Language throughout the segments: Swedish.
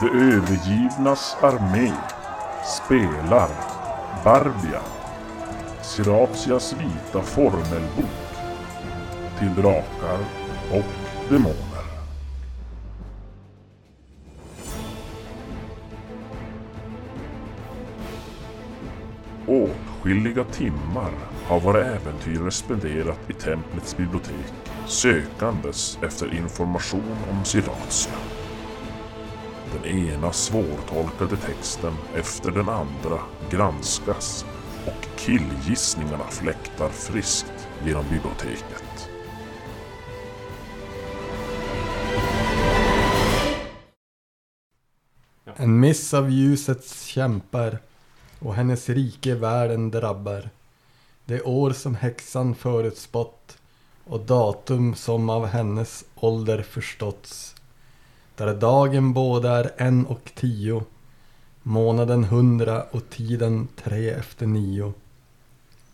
De övergivnas armé spelar Barbia, Siratias vita formelbok till drakar och demoner. Åtskilliga timmar har våra äventyrare spenderat i templets bibliotek sökandes efter information om Siratia. Den ena svårtolkade texten efter den andra granskas och killgissningarna fläktar friskt genom biblioteket. En miss av ljusets kämpar och hennes rike världen drabbar. Det år som häxan förutspått och datum som av hennes ålder förståtts. Där dagen både är en och tio, månaden hundra och tiden tre efter nio.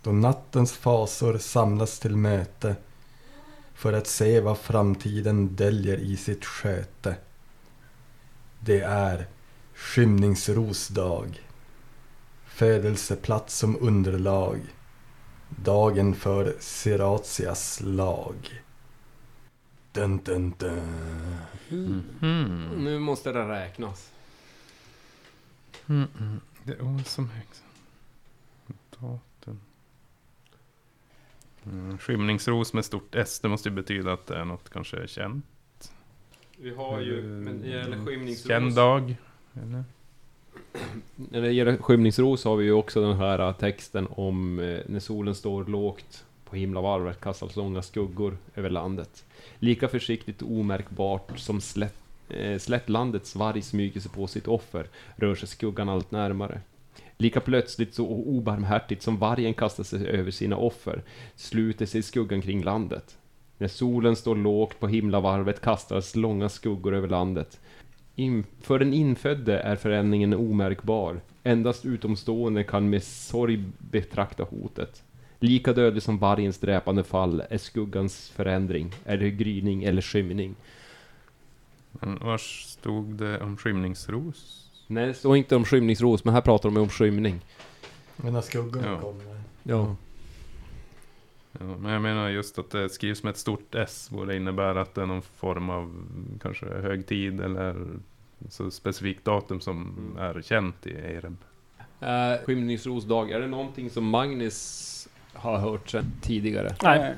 Då nattens fasor samlas till möte för att se vad framtiden döljer i sitt sköte. Det är skymningsrosdag. Födelseplats som underlag. Dagen för Siratias lag. Dun, dun, dun. Mm. Nu måste det räknas. Mm, mm. Det år som häxan. Datum. Mm. Skymningsros med stort S. Det måste ju betyda att det är något kanske känt. Vi har ju, men gäller Mm. skymningsros. Känd dag. Eller? När det gäller skymningsros har vi ju också den här äh, texten om eh, när solen står lågt på himlavalvet kastas långa skuggor över landet. Lika försiktigt och omärkbart som slätt, eh, slättlandets varg smyger sig på sitt offer rör sig skuggan allt närmare. Lika plötsligt så obarmhärtigt som vargen kastar sig över sina offer sluter sig skuggan kring landet. När solen står lågt på himlavalvet kastas långa skuggor över landet. In, för den infödde är förändringen omärkbar. Endast utomstående kan med sorg betrakta hotet. Lika dödlig som vargens dräpande fall är skuggans förändring. Är det gryning eller skymning? Mm, Var stod det om skymningsros? Nej, det står inte om skymningsros, men här pratar de om skymning. Men när skuggorna Ja. kommer. Ja. Ja, men jag menar just att det skrivs med ett stort S. Borde innebära att det är någon form av kanske högtid eller så specifikt datum som är känt i Ereb. Uh, skymningsrosdag, är det någonting som Magnus har hört sedan tidigare? Nej,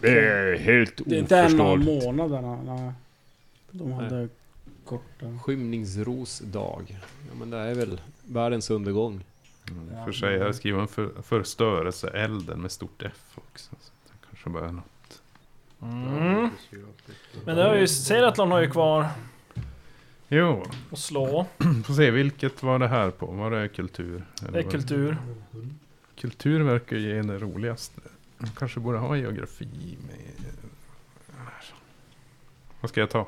Det är helt det är inte en av oförståeligt. månaderna. Nej. De hade korta... Skymningsrosdag. Ja men det är väl världens undergång. Mm, för sig, jag skriver en för, förstörelseelden med stort F också. Så det kanske bara är något. Mm. Men det har ju, Seratlon har ju kvar Jo, att slå. får se vilket var det här på? Var det kultur? Eller Det är var kultur. Kultur verkar ge det roligaste. Man kanske borde ha geografi med... Vad ska jag ta? Eh,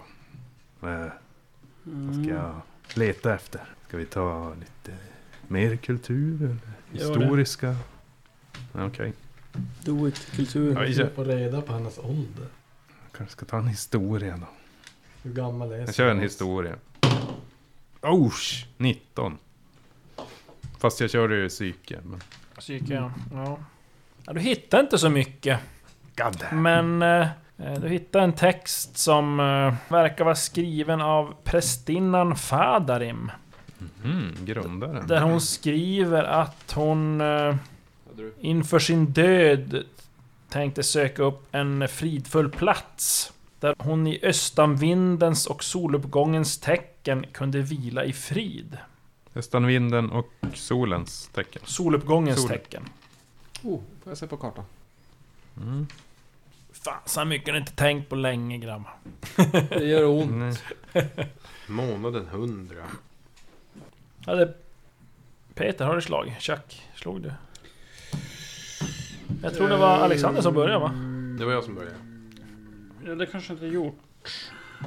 Vad ska Mm. jag leta efter? Ska vi ta lite mer kultur? Eller historiska? Okej, Do it, kultur. Ja, Jag ja. ska få reda på hennes ålder. kanske ska ta en historia då. Hur gammal är Jag kör en historia. Osh! 19. Fast jag körde ju psyke. Men... Psyke, ja. ja. ja. Du hittar inte så mycket. Men eh, du hittar en text som eh, verkar vara skriven av prästinnan Fadarim. Mm, grundaren. Där hon skriver att hon eh, inför sin död tänkte söka upp en fridfull plats. Där hon i östanvindens och soluppgångens tecken kunde vila i frid. Östanvinden och solens tecken. Soluppgångens Sol. tecken. Oh, får jag se på kartan? Mm. Fan, så mycket har ni inte tänkt på länge grabbar. Det gör ont. Månaden 100. Ja, det... Peter, har du slag? Chuck, slog du? Jag tror det var Alexander som började va? Det var jag som började. Ja, det kanske inte gjort.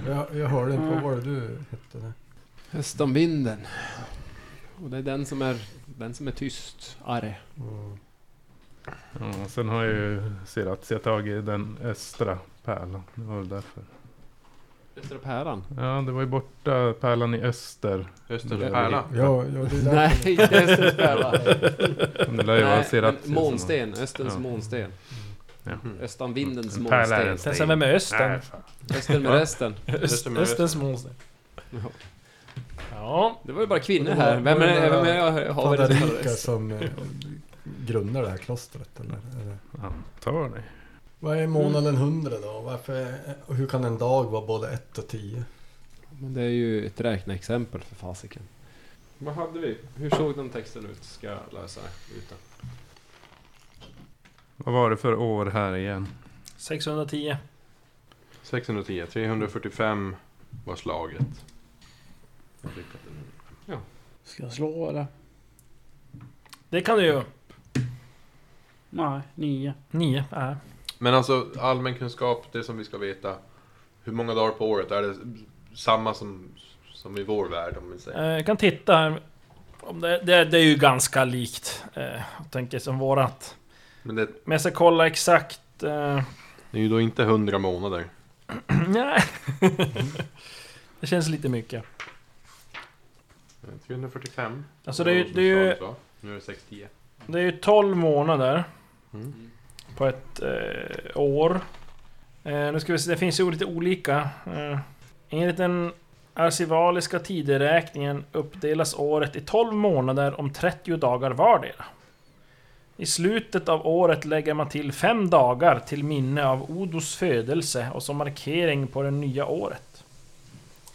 Jag, jag hörde på Mm. vad det du hette det. Östanvinden. Och det är den som är, den som är tyst, arg. Mm. Ja, sen har jag ju Siratia tagit den östra pärlan. Det var väl därför. Östra Pärlan? Ja, det var ju borta pärlan i öster. Östers Ja, pärla. Ja, ja det är därför- Nej, inte Östra Pärlan. Det lär ju vara Nej, men månsten. Östens Ja. månsten. Ja. Östanvindens pärla en månsten. Sen vem är östen? Nej. Östen med resten. Öst, östens målsten. Ja. Det var ju bara kvinnor här. Vem är, det vem är jag har vi det som eh, grundar det här klostret eller? eller? Antar ni. Vad är månaden 100 då? Varför, hur kan en dag vara både 1 och 10? Men det är ju ett räkneexempel för fasiken. Vad hade vi? Hur såg den texten ut? Ska jag läsa ut den? Vad var det för år här igen? 610. 610. 345 var slaget. Ska jag slå eller? Det kan du ju. Nej, nio. Nio. Äh. Men alltså allmänkunskap, det som vi ska veta. Hur många dagar på året? Är det samma som, som i vår värld om vi säger? Eh, Jag kan titta här. Om det, det, det är ju ganska likt. Eh, jag tänker som vårat. Men det, Men jag ska kolla exakt. Eh, det är ju då inte 100 månader. nej. det känns lite mycket. Eh, 345. Alltså det är det är ju. Nu är det 610. det är ju 12 månader Mm. på ett eh, år. Eh, nu ska vi se, det finns ju lite olika. Eh, enligt den arkivaliska tideräkningen uppdelas året i 12 månader om 30 dagar vardera. I slutet av året lägger man till fem dagar till minne av Odos födelse och som markering på det nya året.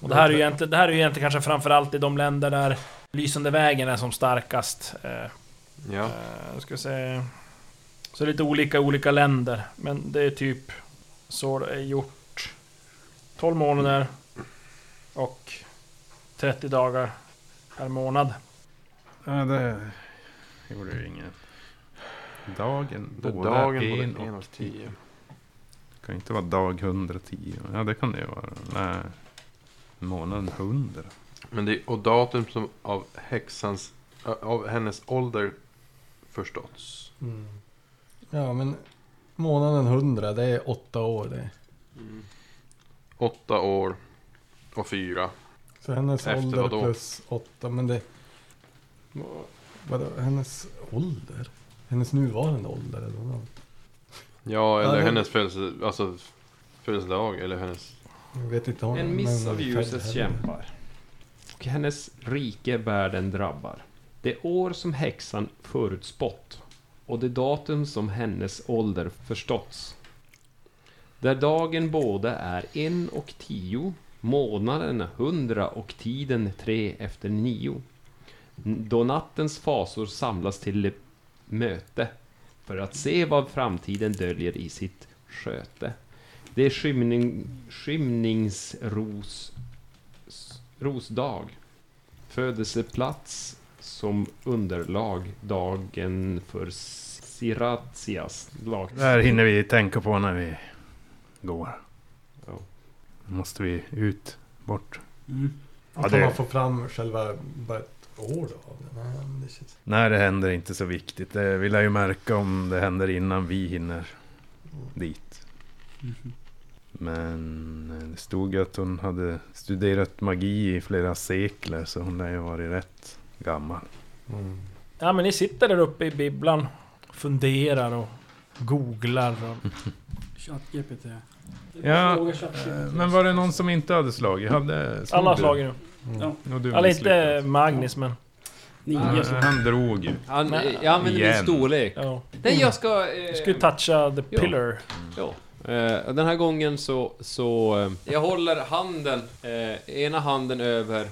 Och det här är ju egentligen, det här är ju egentligen kanske framförallt i de länder där Lysande vägen är som starkast. Eh, Ja. Jag ska se. Så lite olika olika länder. Men det är typ så det är gjort. 12 månader. Och 30 dagar per månad. Ja, det gjorde ju ingen. Dagen, båda dagen en både 1 och och 10. Det kan inte vara dag 110. Ja, det kan det ju vara. Nej. Månaden 100. Men det är, och datum som av häxans, av hennes ålder förståtts. Mm. Ja men månaden 100 det är 8 år det. Åtta år och fyra. Så hennes Efter ålder vadå? plus 8 men det... Vadå, hennes ålder? Hennes nuvarande ålder eller vad? Ja, eller Ja, det- hennes födelse, alltså, födelsedag eller hennes... Om En miss av ljusets kämpar. Och hennes rike världen drabbar. Det år som häxan förutspått och det datum som hennes ålder förståtts. Där dagen både är en och tio, månaden hundra och tiden tre efter nio. Då nattens fasor samlas till möte för att se vad framtiden döljer i sitt sköte. Det är skymning, skymningsros rosdag. Födelseplats som underlag dagen för Siratias lag. Det här hinner vi tänka på när vi går. Ja. Måste vi ut, bort. Mm. Ja, kan det- man få fram själva bara ett år då? av det? Nej, känns... Nej, det händer inte så viktigt. Det vill jag ju märka om det händer innan vi hinner dit. Mhm. Men eh, det stod ju att hon hade studerat magi i flera sekler så hon lär ju varit rätt gammal. Mm. Ja men ni sitter där uppe i bibblan. Funderar och googlar. Och... ChatGPT. Ja, Eh. Men var det någon som inte hade slagit? Hade, Alla har slagit nu. Mm. Ja. Eller inte misslyckades. Magnus men... Nio. Ja, så- Han drog ju. Han, Men- jag använder min storlek. Ja. Nej, jag ska... Eh, Du ska ju toucha the Ja. pillar. Ja. Eh, den här gången så... så eh, jag håller handen, eh, ena handen över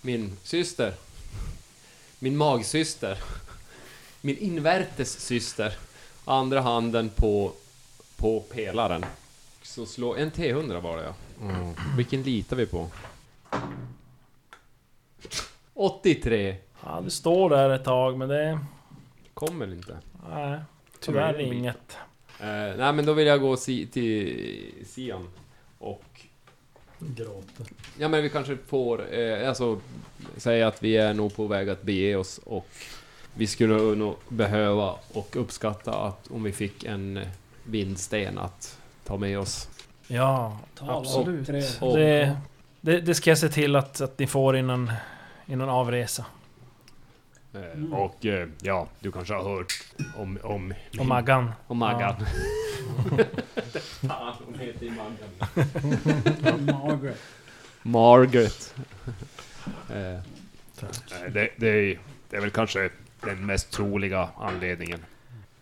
min syster. Min magsyster. Min invärtes syster. Andra handen på, på pelaren. Så slå... En T100 var det ja. Vilken litar vi på? 83. Ja, du står där ett tag men det... Kommer inte. Nej, tyvärr inget. Eh, nej men då vill jag gå si, till Sian. Och Gråter. Ja men vi kanske får, eh, alltså säga att vi är nog på väg att bege oss och vi skulle nog behöva och uppskatta att om vi fick en vindsten att ta med oss. Ja, Ta absolut. Och- Det, det, det ska jag se till att, att ni får innan, innan avresa. Eh, Och eh, ja, du kanske har hört om... Om, Och Maggan. om Maggan. Fan, hon heter ju Maggan. Margaret. Margaret. Eh, eh, det, det, är, det är väl kanske den mest troliga anledningen.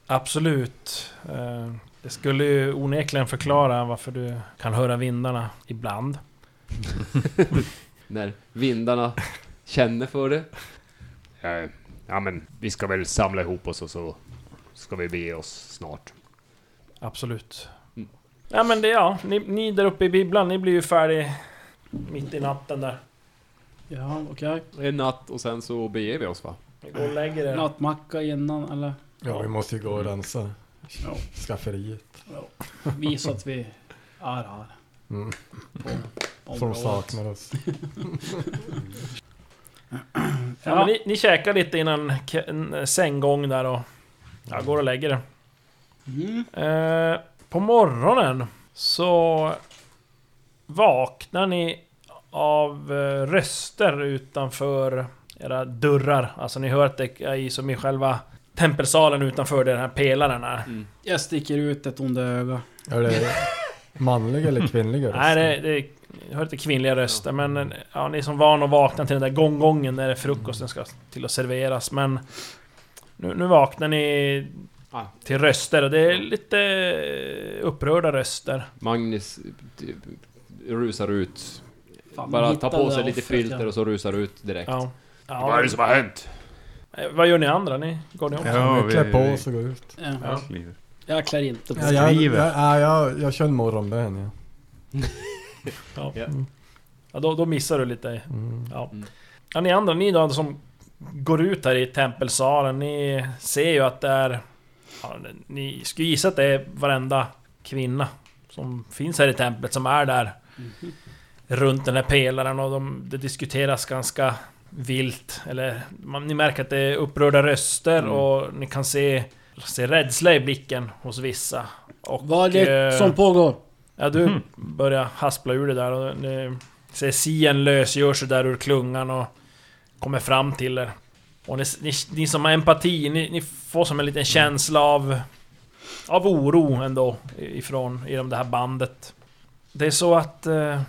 Absolut. Eh, Det skulle ju onekligen förklara varför du kan höra vindarna ibland. När vindarna känner för det. Eh, ja men vi ska väl samla ihop oss och så ska vi bege oss snart. Absolut. Mm. Ja men det, ja. Ni, ni där uppe i bibblan, ni blir ju färdig mitt i natten där. Ja, okej. En natt och sen så beger vi oss va? Ni går och lägger er. Nattmacka innan eller? Ja, vi måste ju gå och rensa Ja. skafferiet. Visa att vi är här. Mm. På Som saknar oss. Ja, men ni, ni käkar lite innan sänggång där och ja, går och lägger er. Mm. Eh, på morgonen så vaknar ni av eh, röster utanför era dörrar. Alltså ni hör att det är i- som i själva tempelsalen utanför där den här pelaren är. Jag sticker ut ett onda öga. Är det manliga eller kvinnliga Nej, det, röster? det jag hör inte kvinnliga röster men ja, ni är som van att vakna till den där gånggången när frukosten ska till att serveras. Men nu, nu vaknar ni till röster och det är lite upprörda röster. Magnus rusar ut. Fan, Bara tar på sig lite filter ja. och så rusar ut direkt. Ja. Vad är det som har hänt? Eh, Vad gör ni andra? Ni går ni också? Ja, vi klär på oss och går ut. Ja. Ja. Jag klär inte på Ja, jag, jag, ja, jag, jag kör en morgonbön ja. Ja. Ja. Ja, då, då missar du lite. Mm. Ja. Mm. ja, ni andra, ni då som går ut här i tempelsalen, ni ser ju att det är... Ja, ni skulle gissa att det är varenda kvinna som finns här i templet som är där Mhm. runt den här pelaren och de, det diskuteras ganska vilt. Eller man, ni märker att det är upprörda röster Mm. och ni kan se, se rädsla i blicken hos vissa. Och, Vad är det eh, som pågår? Ja, du Mhm. börjar haspla ur det där och ni ser Sien lösgör sig där ur klungan och kommer fram till er. Och ni, ni, ni som har empati, ni, ni får som en liten känsla av... Av oro ändå ifrån i det här bandet. Det är så att eh,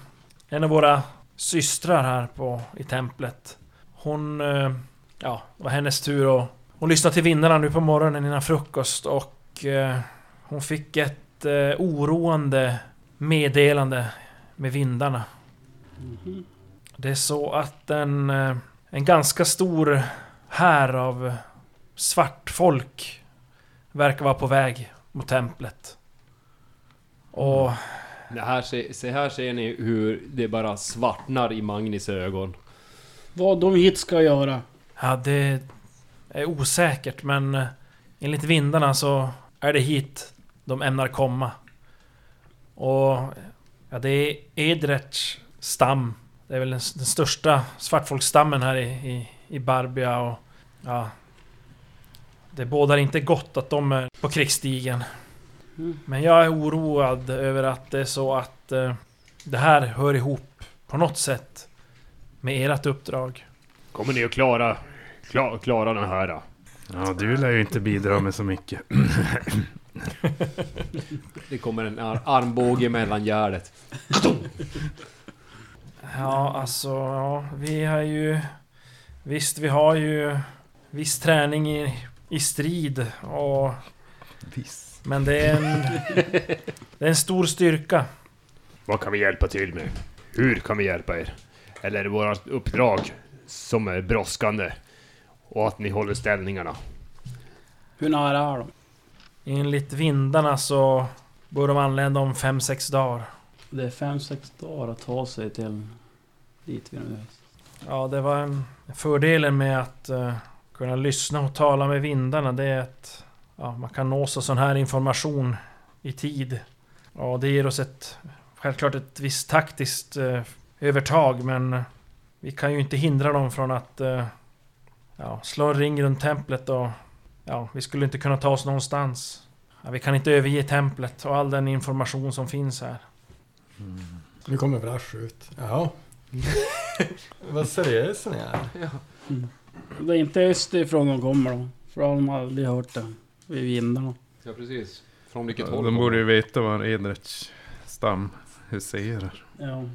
en av våra systrar här på, i templet Hon... Eh, ja, det var hennes tur och Hon lyssnade till vindarna nu på morgonen innan frukost och eh, Hon fick ett eh, oroande meddelande med vindarna. Mhm. Det är så att en, eh, en ganska stor här av svart folk verkar vara på väg mot templet. Och Det här, se, se här ser ni hur det bara svartnar i Magnis ögon. Vad de hit ska göra? ja, det är osäkert men eh, enligt vindarna så är det hit de ämnar komma. Och ja, det är Edrets stam. Det är väl den, den största svartfolksstammen här i, i, i Barbia och ja... Det bådar inte gott att de är på krigsstigen. Mm. Men jag är oroad över att det är så att eh, det här hör ihop på något sätt med ert uppdrag. Kommer ni att klara, klara, klara den här? Då? Ja, du lär ju inte bidra med så mycket. Det kommer en ar armbåge mellan gärdet. Ja, alltså, ja, vi har ju... Visst, vi har ju viss träning i, i strid och... Viss. Men det är en... Det är en stor styrka. Vad kan vi hjälpa till med? Hur kan vi hjälpa er? Eller är det vårt uppdrag som är brådskande? Och att ni håller ställningarna? Hur nära är de? Enligt vindarna så bör de anlända om 5-6 dagar. Det är fem, sex dagar att ta sig till dit vi nu är. Ja, det var en... Fördelen med att eh, kunna lyssna och tala med vindarna, det är att ja, man kan nås av sån här information i tid. Ja, det ger oss ett... Självklart ett visst taktiskt eh, övertag, men vi kan ju inte hindra dem från att eh, ja, slå en ring runt templet och... Ja, vi skulle inte kunna ta oss någonstans. Ja, vi kan inte överge templet och all den information som finns här. Nu kommer Vrash ut. Ja. Vad seriös ni är. Det är inte österifrån de kommer då. För har de aldrig hört det. Vid vindarna. Ja, precis. Från vilket Ja, håll? de borde ju veta var Edrets stam huserar. Ja.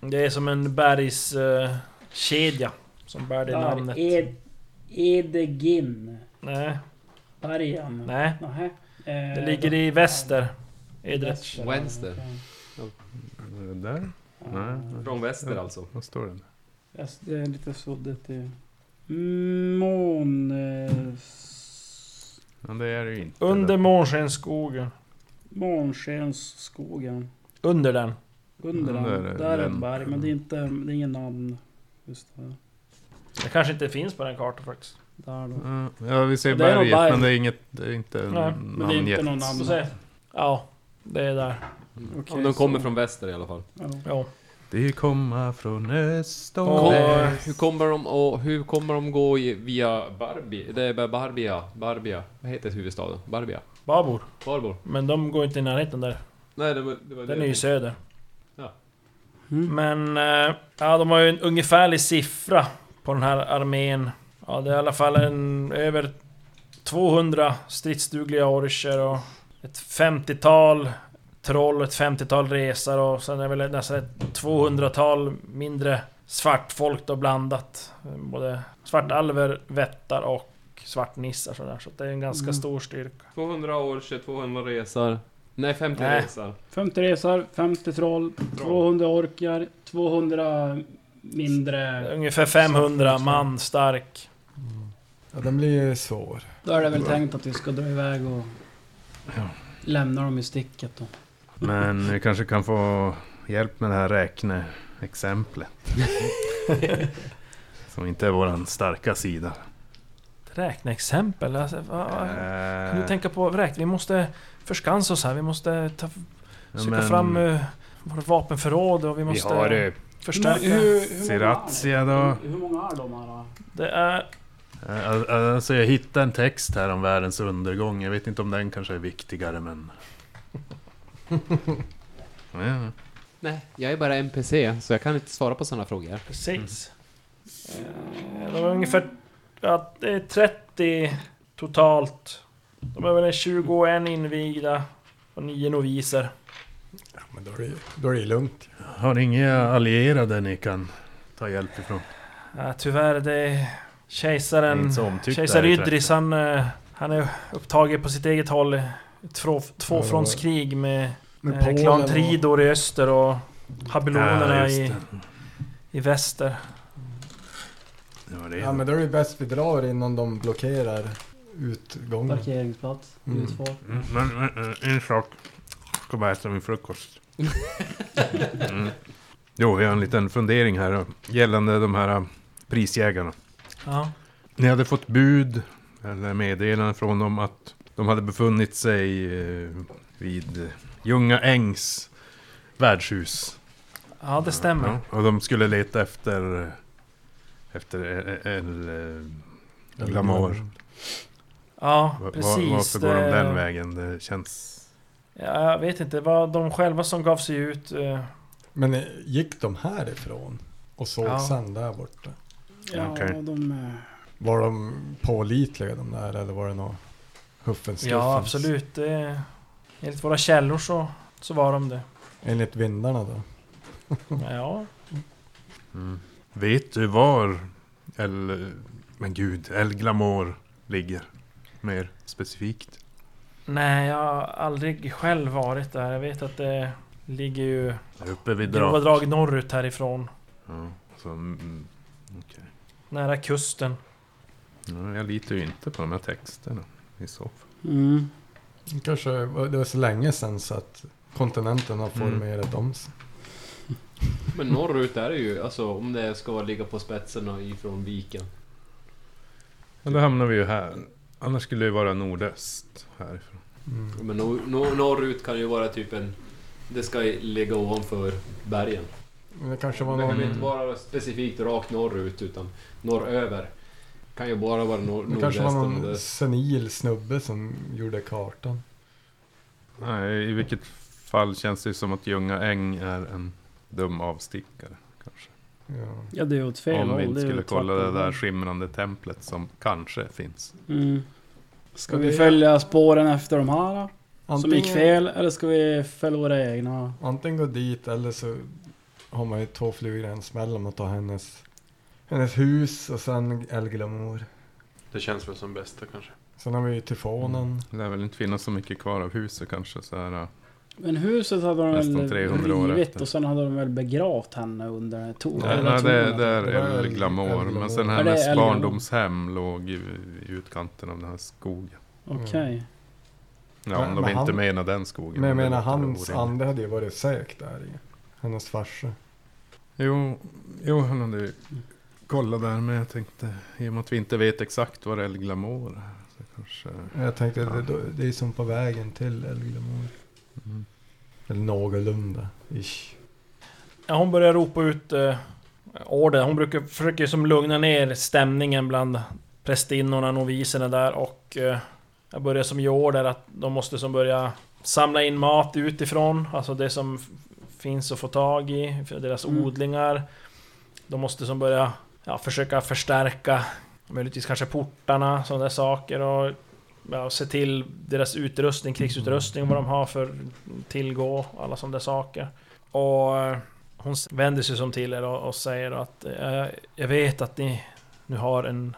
Det är som en bergskedja kedja som bär det namnet. Ed, Edegin. Nej, Bergen. nej. Nähä. Eh, Det ligger i väster. Väster. Vänster. Det Där? Nej. Från väster alltså? Vad står det? Det är lite suddigt i... Mån... Eh, Ja, det är det ju inte. Under månskensskogen. Månskensskogen. Under den. Under Under den. Där är ett berg, men det är inte... Det är ingen namn. Just det. Det kanske inte finns på den kartan faktiskt. Där då. Ja, Ja, vi ser Det berget, berg. men det är inget... Det är inte Nej, Men det är inte någon Så namn. se. Ja, det är där. Okej, Om de kommer så- från väster i alla fall. Ja. Ja. Det kommer från öst och Och- väst. Hur kommer de, och hur kommer de gå i, via Barbie? Det är Barbia, Barbia. Vad heter huvudstaden? Barbia? Babor. Barbor? Men de går inte i närheten där. Nej, det var, det var Den det är ju söder. Mm. Men... eh, Ja, de har ju en ungefärlig siffra på den här armén. Ja, det är i alla fall en... Över 200 stridsdugliga orcher och ett 50-tal troll ett 50-tal resar och sen är det väl nästan ett 200-tal mindre svartfolk då blandat. Både svartalver, vättar och svartnissar sådär. Så det är en ganska Mm. stor styrka. 200 år, 200 resar. Nej, 50 Nej. resar. 50 resar, 50 troll, 200 orkar, 200 mindre... Ungefär 500 man stark. Ja, den blir ju svår. Då är det väl tänkt att vi ska dra iväg och Ja. lämna dem i sticket då. Men vi kanske kan få hjälp med det här räkneexemplet. Som inte är våran starka sida. Ett räkneexempel? Alltså, vad, vad, kan du Eh, tänka på räkna? Vi måste förskansa oss här. Vi måste ta, ja, söka men fram uh, våra vapenförråd och vi Vi måste har det. förstärka. hur, hur, hur, Sriracha då. Hur, hur många är de här? då? Det är... Eh, al- Alltså jag hittade en text här om världens undergång. Jag vet inte om den kanske är viktigare men... ja. Nej, jag är bara NPC, så jag kan inte svara på sådana frågor. Precis. Eh, De är ungefär... Ja, det är 30 totalt. De är väl 21 invigda och 9 noviser. Ja, men då är det, då är det lugnt. Har ni inga allierade ni kan ta hjälp ifrån? Ja, tyvärr, det är Det är kejsaren... Kejsar Ydris, han, eh, han är upptagen på sitt eget håll. två- tvåfrontskrig med, Med Polen klan och- Tridor i öster och habelonerna Ja, i, i väster. Ja, det är Ja men då är det bäst vi drar innan de blockerar utgången. Parkeringsplats, Mm. utfart. Mm, Men, men eh, en sak. Jag ska bara äta min frukost. Mm. Jo, jag har en liten fundering här gällande de här eh, prisjägarna. Ja. Ni hade fått bud eller meddelande från dem att de hade befunnit sig eh, vid Ljunga Ängs värdshus. ja, det stämmer. Ja, och de skulle leta efter efter El, El, El Glamour. Ja, precis. Varför går de det- den vägen? Det känns... Ja, jag vet inte, det var de själva som gav sig ut. eh, Men eh, gick de härifrån? Och såg Ja. sen där borta? Ja, Okej. de... Var de pålitliga de där eller var det något huffens Ja, absolut. Det, enligt våra källor så, så var de det. Enligt vindarna då? Ja, Mm. Vet du var El... Men gud, El Glamour ligger? Mer specifikt. nej, jag har aldrig själv varit där. Jag vet att det ligger ju Där uppe vid grova drak. drag norrut härifrån. Ja, så, mm, okej. Nära kusten. ja, jag litar ju inte på de här texterna i så fall. Mm. Kanske det var så länge sedan så att kontinenten har Mm. formerat om sig. Men norrut är det ju, alltså om det ska ligga på spetsen ifrån viken. Ja, då hamnar vi ju här. Annars skulle det ju vara nordöst härifrån. Mm. Men nor- nor- norrut kan ju vara typ en... Det ska ligga ovanför bergen. Men det kanske var Det behöver någon... inte vara specifikt rakt norrut utan norröver. Kan ju bara vara nor- Det kanske var någon senil snubbe som gjorde kartan. Nej, i vilket fall känns det som att Ljunga äng är en dum avstickare. Kanske. Ja. Ja, det är ju åt fel Om vi det inte skulle kolla det där skimrande templet som kanske finns. Mm. Ska vi det- följa spåren efter de här då? Som Antingen, gick fel? Eller ska vi följa våra egna? antingen gå dit eller så har man ju två flugor i en smäll om att ta hennes, hennes hus och sen El Glamour. Det känns väl som bästa kanske. Sen har vi ju tyfonen. Det lär väl inte finnas så mycket kvar av huset kanske. Så här, äh, Men huset hade de Nästan väl 300 år rivit och sen hade de väl begravt henne under to- Nej, det, tornet. det är Det var El El- Glamour. El Men sen Ja, hennes barndomshem låg i, i utkanten av den här skogen. Okej. Ja, Men- om de men inte han- menar den skogen. Men jag menar hans ande hade ju varit sökt där i. Hennes farsa. Jo, jo, han hade ju kollat där. Men jag tänkte, i och med att vi inte vet exakt vad El Glamour är. Så kanske... Jag tänkte det, det är som på vägen till El Glamour. Mm. Eller någorlunda. Ish. Ja, hon börjar ropa ut eh, order. Hon brukar försöka som lugna ner stämningen bland prästinnorna, noviserna där och eh, jag börjar som ge order att de måste som börja samla in mat utifrån, alltså det som finns att få tag i, för deras Mm. odlingar. De måste som börja ja, försöka förstärka möjligtvis kanske portarna, sådana där saker och ja, se till deras utrustning, krigsutrustning, vad de har för tillgå, alla sådana där saker. Och eh, hon vänder sig som till er och, och säger att eh, jag vet att ni nu har en,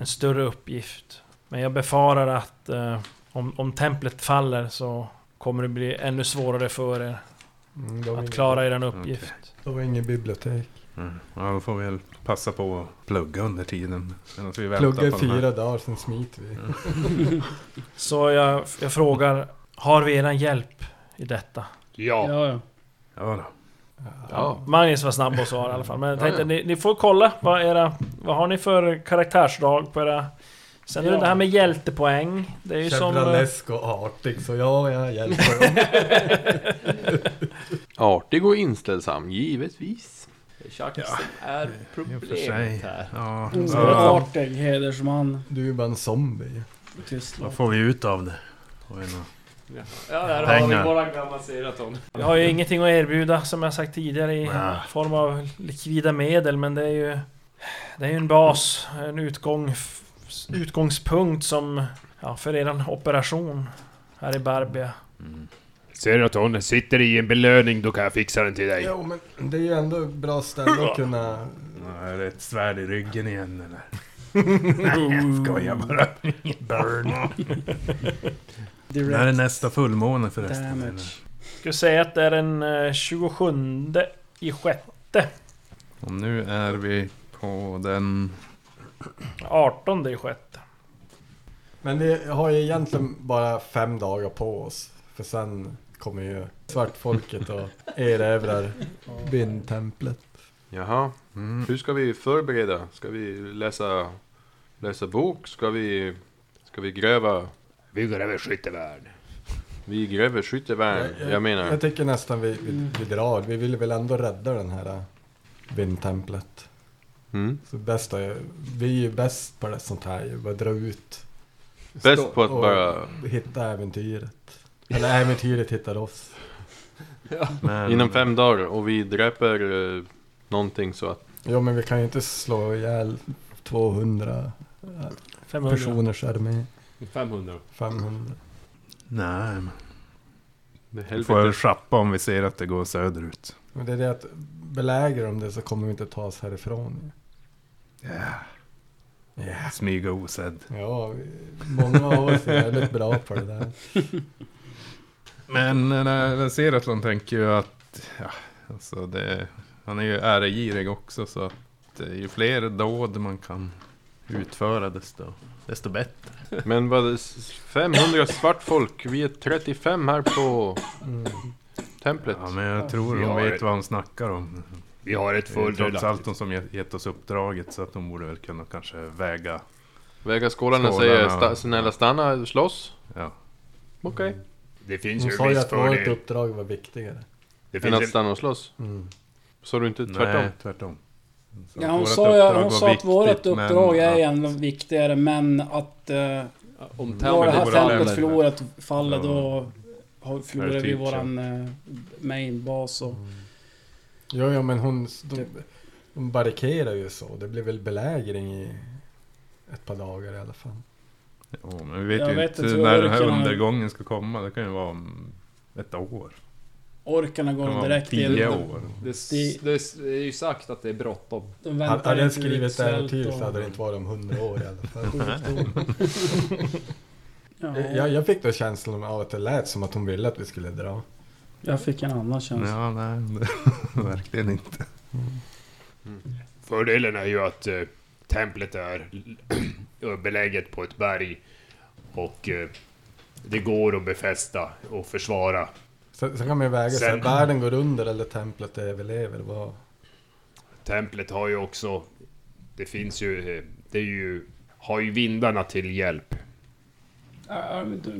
en större uppgift. Men jag befarar att eh, om, om templet faller så kommer det bli ännu svårare för er Mm, att klara er uppgift. Då var inget bibliotek. Mm. Ja, då får vi väl passa på att plugga under tiden. Vi Plugga i fyra dagar, sen smiter vi. Så jag, jag frågar, har vi eran hjälp i detta? Ja. Ja, ja. Ja, då. Ja. Magnus var snabb att svara i alla fall. Men jag Ja, tänkte, ja. Ni, ni får kolla vad era... Vad har ni för karaktärsdrag på era... Sen är det Ja. det här med hjältepoäng. Det är ju som... eh, och artig, så ja, jag hjälper dem. Artig och inställsam, givetvis. Är I och för problemet här. Ja, Mm, så, Artig, hedersman, Du är ju bara en zombie. tystlåt. vad får vi ut av det? Ja, ja där har vi våran gamla Seraton. Vi har ju ingenting att erbjuda som jag sagt tidigare i Nej. form av likvida medel men det är ju... Det är ju en bas, en utgång, utgångspunkt som... Ja, för eran operation här i Barbia. Mm. Seraton, sitter i en belöning, då kan jag fixa den till dig. Jo, men det är ju ändå ett bra ställe att kunna... Är det ett svärd i ryggen igen eller? Nej, jag skojar bara. Burn. När är Direct nästa fullmåne förresten? damage. Ska säga att det är den eh, 27 i sjätte. Och nu är vi på den... 18 i sjätte. Men vi har ju egentligen bara fem dagar på oss. För sen kommer ju svartfolket och erövrar bindtemplet. Jaha, Mm. hur ska vi förbereda? Ska vi läsa, läsa bok? Ska vi, ska vi gräva? Vi går över skyttevärn. Vi gräver skyttevärn. Jag menar, Jag tycker nästan vi, vi, vi drar. Vi vill väl ändå rädda den här bindtemplet. Mm. Så bästa, vi är ju bäst på det sånt här. Bara dra ut. bäst på att och bara... hitta äventyret. Eller äventyret hittar oss. Men, Inom fem dagar och vi dräper eh, någonting så att... Jo men vi kan ju inte slå ihjäl 200 äh, 500. personers armé. 500. 500. Nej, men Det får väl schappa om vi ser att det går söderut. Men det är det att belägrar de det så kommer vi inte ta oss härifrån. Ja. Ja. Smyga osedd. Ja, många av oss är väldigt bra på det där. Men eh, när jag ser att man tänker ju att... Ja, alltså det, han är ju äregirig också så att eh, ju fler dåd man kan utföra desto, desto bättre. Men vad... 500 svartfolk, vi är 35 här på Mm. templet. Ja, men jag tror de vet vad de snackar om. Vi har ett Det är trots allt de som gett- gett oss uppdraget så att de borde väl kunna kanske väga... Väga skålarna säger sta, snälla stanna, slåss. Ja. Okej. Det finns Hon ju sa ju att vårt uppdrag var viktigare. Det Än finns att en, stanna och slåss. Mm. Sa du inte tvärtom? Nej, tvärtom. Så Ja, att hon sa, ju, hon sa att vårt uppdrag är att- ändå viktigare men att uh, om här templet förlorat faller Ja. då har förlorat vi typ våran eh, mainbas och... Jo, ja, men hon... De, Typ. de barrikerar ju så. Det blir väl belägring i ett par dagar i alla fall. Jo, men vi vet Jag ju vet inte inte, när den här undergången ska komma. Det kan ju vara om ett år. Orkarna Det kan går vara om direkt tio in. år. Det, Det- det, det är ju sagt att det är bråttom. De Hade väntar hade den inte skrivit ut ett svält och så hade det inte varit om hundra år i alla fall. sjukdom. Ja, jag, jag fick då känslan av att det lät som att hon ville att vi skulle dra. Jag fick en annan känsla. Ja, nej, det- verkligen inte. Fördelen är ju att eh, templet är beläget på ett berg och eh, det går att befästa och försvara. Sen, sen kan man ju väga sig. Världen går under eller templet överlever. Vad... Templet har ju också... Det finns ju... eh, Det är ju... Har ju vindarna till hjälp.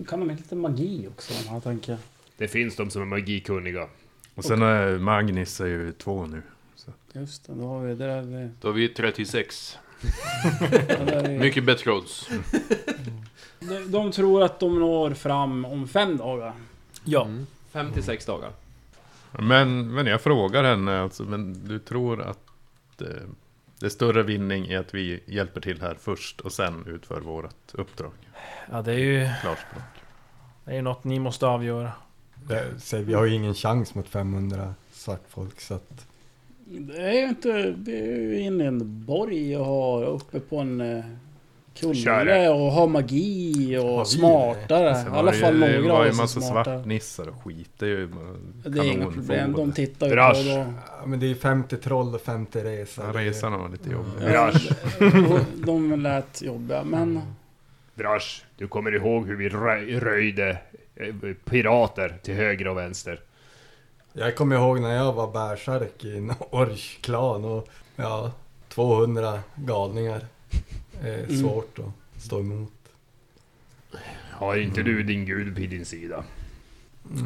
Kan de inte lite magi också, de här tänker jag. Det finns de som är magikunniga. Och sen är Magnus är ju två nu. Just det, då har vi... Där är vi... Då är vi 36. ja, där är, Mycket bättre odds. de, de tror att de når fram om fem dagar. Ja. Mm. 56 dagar. Men, men jag frågar henne alltså, men du tror att eh, det är större vinning i att vi hjälper till här först och sen utför vårt uppdrag? Ja, det är ju... Klarspråk. Det är ju något ni måste avgöra. Det, vi har ju ingen chans mot 500 svartfolk så att... Det är ju inte... Vi är ju inne i en borg och har uppe på en eh, kulle och har magi och Har smartare. Sen I var alla det ju- fall Det några var av ju oss en är massa smartare. svartnissar och skit. Det är ju Det är inga problem. De tittar ju Brash. på då. Ja, men det är 50 troll och 50 resor. Ja, resan var lite jobbig. Ja, de, lät jobbiga, men... Brash, du kommer ihåg hur vi röj, röjde pirater till höger och vänster? Jag kommer ihåg när jag var bärsärk i en orch-klan och ja, 200 galningar. är Mm. svårt att stå emot. Har inte du din gud på din sida?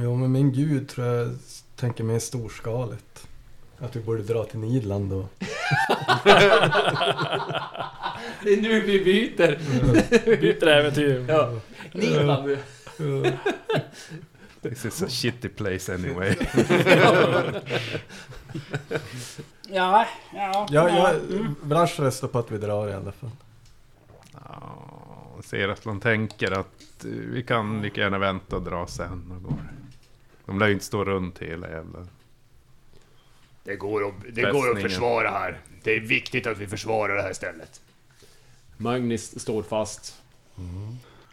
Jo, men min gud tror jag tänker mer storskaligt. Att vi borde dra till Nidland och... Det är nu vi byter! Byter äventyr. Ja. Nidland. This is a shitty place anyway. Ja, ja. Ja, jag, mm. Vrash röstar på att vi drar i alla fall. Ja, jag ser att de tänker att eh, vi kan lika gärna vänta och dra sen. Och går. De lär ju inte stå runt hela jävla... Det går, att, det går att försvara här. Det är viktigt att vi försvarar det här stället. Magnus står fast.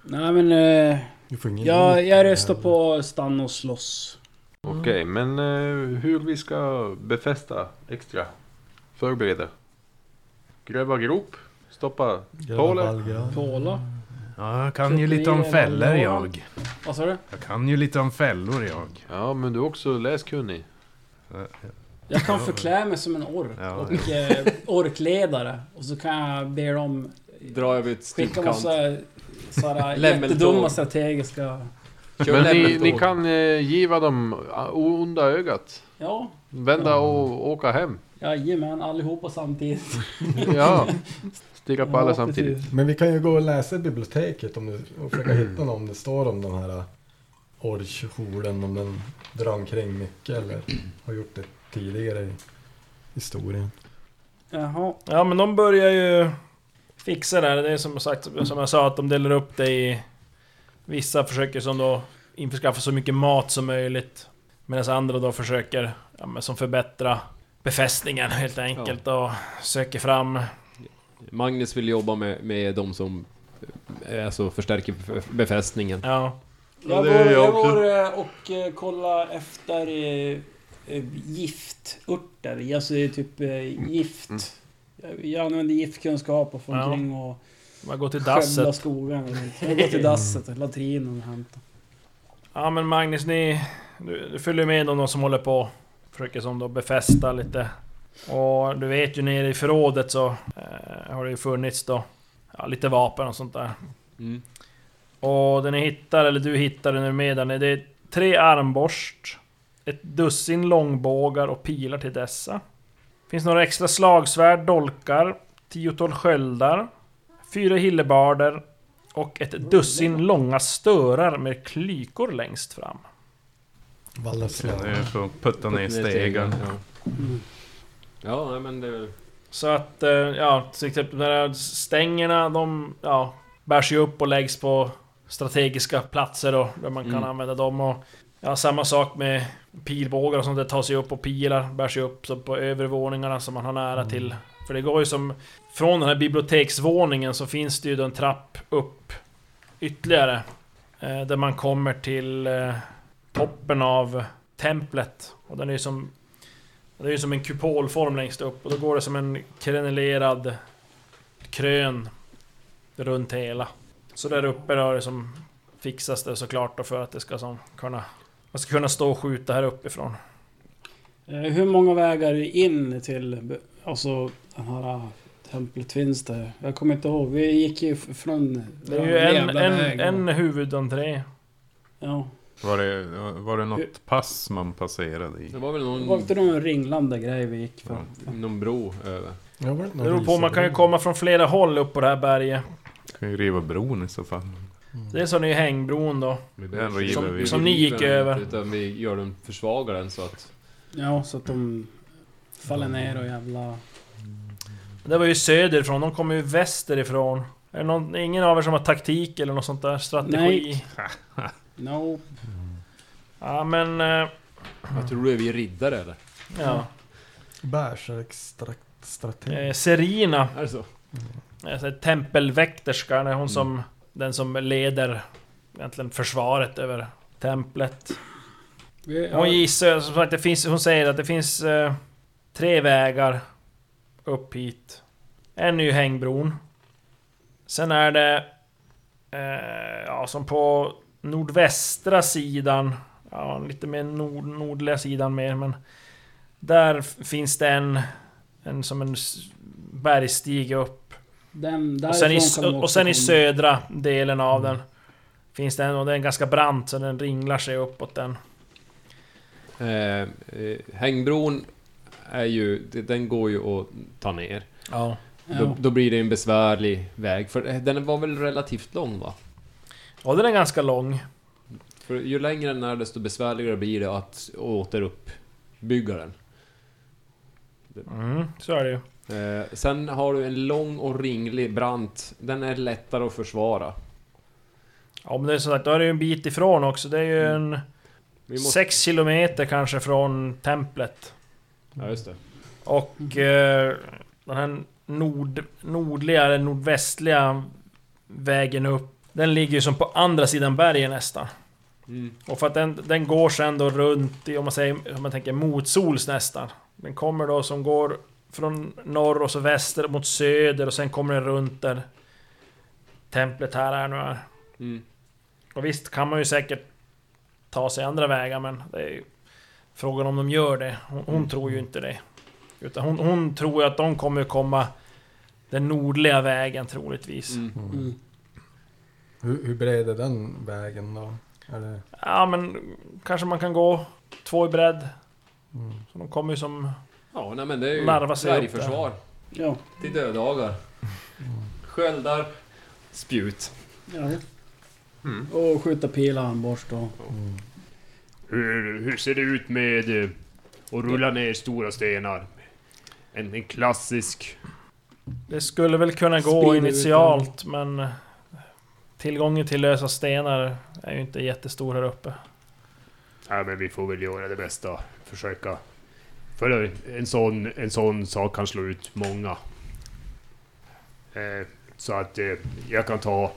Nej men... Eh, Ingen jag, röstar på stanna och slåss. Okej, men eh, hur vi ska befästa extra? Förbereda? Gräva grop? Stoppa Gröna hålet? vallgran. Påla. Ja, jag kan ju lite om fällor jag. Vad sa du? Jag kan ju lite om fällor jag. Ja, men du är också läskunnig. Jag kan förklä mig som en ork Ja, och eh, orkledare. Och så kan jag be dem Dra över ett skicka stillkant. massa sådana jättedumma strategiska... Men ni, ni kan eh, giva dem ah, onda ögat. Ja, Vända och åka hem. jajamän allihopa samtidigt. Ja. Stirra på alla Ja, samtidigt. precis. Men vi kan ju gå och läsa i biblioteket om du, och försöka hitta något om det står om de här orchholen, om den drar omkring mycket eller har gjort det tidigare i historien. Jaha. Ja men de börjar ju fixa det här. Det är som sagt, som jag sa, att de delar upp det i... Vissa försöker som då införskaffa så mycket mat som möjligt. Medan andra då försöker, ja, men som förbättra befästningen helt enkelt och söker fram... Magnus vill jobba med, med de som eh, alltså förstärker bef- befästningen. Ja, Jag går, jag går och eh, kollar efter eh, gifturter. Alltså det är typ gift. Jag, använder giftkunskap och får Ja. omkring och man går till dasset. skogen. Jag går till dasset, latrinen och hämtar. Ja men Magnus, ni... Du, du följer med de som håller på. Försöker som då befästa lite. Och du vet ju nere i förrådet så eh, har det ju funnits då ja, lite vapen och sånt där. Mm. Och det ni hittar, eller du hittar nu med där, det är tre armborst, ett dussin långbågar och pilar till dessa. Finns några extra slagsvärd, dolkar, tiotal sköldar, fyra hillebarder och ett dussin långa störar med klykor längst fram. Är för att putta ner stegar. Ja, Mm. ja nej, men det är väl... Så att, eh, ja, till exempel de här stängerna, de, ja, bärs ju upp och läggs på strategiska platser då, där man kan Mm. använda dem och... Ja, samma sak med pilbågar och sånt, det tas ju upp och pilar bärs ju upp så på övre våningarna som man har nära till. För det går ju som... Från den här biblioteksvåningen så finns det ju en trapp upp ytterligare. Eh, där man kommer till eh, toppen av templet. Och den är ju som... Det är ju som en kupolform längst upp och då går det som en krenelerad krön runt hela. Så där uppe då är det som fixas det såklart då för att det ska som kunna... Man ska kunna stå och skjuta här uppifrån. Eh, Hur många vägar in till alltså den här ah, templet finns det? Jag kommer inte ihåg. Vi gick ju från Det är ju en, en, en huvudentré. Ja. Var det, var det något pass man passerade i? Det var väl Det var någon, inte någon ringlande grej vi gick för. någon bro över. Ja, var det någon beror på, man kan ju komma från flera håll upp på det här berget. Kan ju riva bron i så fall. Dels har ni ju hängbron då. Den Som- vi. som ni gick över. Utan vi gör den, försvagar den så att... Ja, så att de faller ner och jävla... Det var ju söderifrån, de kommer ju västerifrån. Är det någon, ingen av er som har taktik eller något sånt där? Strategi? Nej. No. Ja men... eh, Jag tror du är vi riddare eller? Ja. Bärsärksstrateg. Eh, Serina, Är det så? alltså tempelväkterskan, är hon som... Den som leder egentligen försvaret över templet. Hon gissar, som sagt, det finns, hon säger att det finns eh, tre vägar upp hit. En är ju hängbron. Sen är det... Eh, ja, som på nordvästra sidan. Ja, lite mer nord, nordliga sidan mer, men... Där finns det en... En som en bergstige upp. Den, Och sen, i, och sen i södra delen av den Finns det en, och den är ganska brant så den ringlar sig uppåt den. Eh, eh, hängbron är ju... Den går ju att ta ner. Ja. Då, Ja. då blir det en besvärlig väg. För eh, den var väl relativt lång va? Och den är ganska lång. För ju längre den är desto besvärligare blir det att återuppbygga den. Mm, så är det ju. Eh, sen har du en lång och ringlig brant. Den är lättare att försvara. Ja men det är som sagt, då är det ju en bit ifrån också. Det är ju en... Vi måste... Sex kilometer kanske från templet. Ja, just det. Och eh, den här nord, nordliga eller nordvästliga vägen upp. Den ligger ju som på andra sidan bergen nästan. Mm. Och för att den, den går sen då runt i, om man säger, om man tänker motsols nästan. Den kommer då som går från norr och så väster mot söder och sen kommer den runt där templet här är nu är. Mm. Och visst kan man ju säkert ta sig andra vägar men det är ju frågan om de gör det. Hon, hon tror ju inte det. Utan hon, hon tror ju att de kommer komma den nordliga vägen troligtvis. Mm. Mm. Hur, hur bred är den vägen då? Det... Ja men kanske man kan gå två i bredd. Mm. Så de kommer ju som... Ja, nej men det är ju Larva sig upp dvärgförsvar. Ja. Till dödagar. Mm. Sköldar. Spjut. ja. Och skjuta pil och armborst och... Mm. Hur, hur ser det ut med eh, att rulla ner stora stenar? En, en klassisk... Det skulle väl kunna gå Sprider ut initialt men... eh, Tillgången till lösa stenar är ju inte jättestor här uppe. Ja, men vi får väl göra det bästa. Försöka. För en sån, en sån sak kan slå ut många. Eh, så att eh, jag kan ta...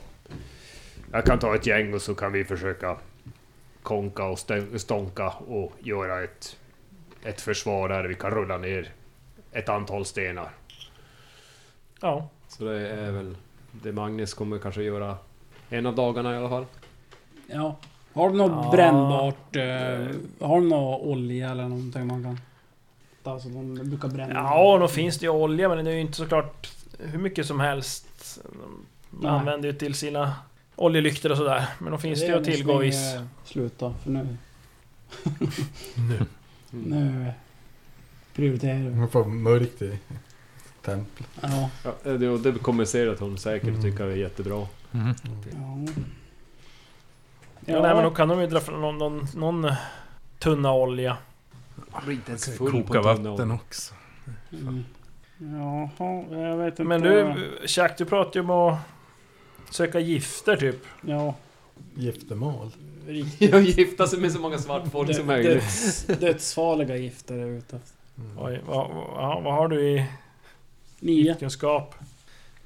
Jag kan ta ett gäng och så kan vi försöka konka och stånka och göra ett, ett försvar där vi kan rulla ner ett antal stenar. Ja. Så det är väl det Magnus kommer kanske göra en av dagarna i alla fall. Ja. Har du något Ja. brännbart? Eh, har du något olja eller någonting man kan... Alltså de brukar bränna. Ja, då finns det ju olja men det är ju inte såklart hur mycket som helst. Man Nej. använder ju till sina oljelyktor och sådär. Men då finns det, ju att tillgå viss... Sluta, för nu... Nu. Nu... Prioriterar vi. Man får mörkt i templet. Ja. Ja, det, det kommer säkert hon säkert Mm. tycka är jättebra. Ja. Ja, nej men då kan de ju dra fram någon, någon, någon tunna olja. Jag blir inte ens full på koka tunna vatten också. Mm. Jaha, jag vet inte. Men du, Jack, du pratar ju om att söka gifter typ. Ja. Giftermål. Jag gifta sig med så många svart folk som möjligt. döds, dödsfarliga gifter är ute. Mm. Oj, vad, ja, vad har du i Nio. giftkunskap?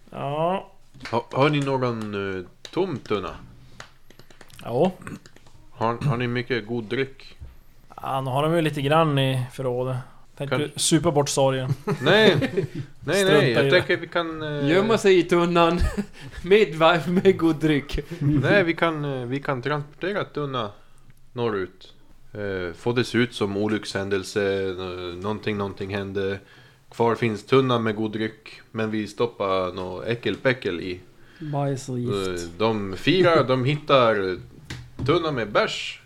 Ja, Ha, har ni någon uh, tom tunna? jo. Har, har ni mycket god dryck? Ja, nu har de ju lite grann i förrådet. Tänkte Kan- du supa bort sorgen? Nej, nej, nej. Jag tänker vi kan... eh, Gömma sig i tunnan med, va- med god dryck. Nej, vi kan, eh, vi kan transportera tunna norrut. Eh, få det se ut som olyckshändelse, eh, någonting, någonting hände. Kvar finns tunna med god dryck, men vi stoppar något äckelpäckel i. Bajs och gift. Eh, De firar, de hittar tunna med bärs.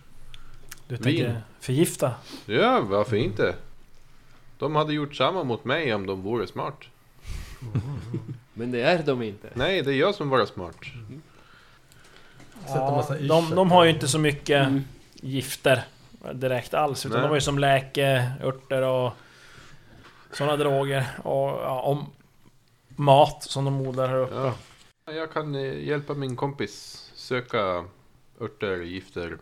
Du tänker Vin. Förgifta? Ja, varför inte? De hade gjort samma mot mig om de vore smart. Men det är de inte. Nej, det är jag som var smart. Sätta Ja, massa de, yrsel de har ju inte så mycket Mm. gifter direkt alls. Utan Nej. de har ju som läke, örter och sådana droger. Och, ja, och mat som de odlar här uppe. Ja. Jag kan eh, hjälpa min kompis söka örter, gifter.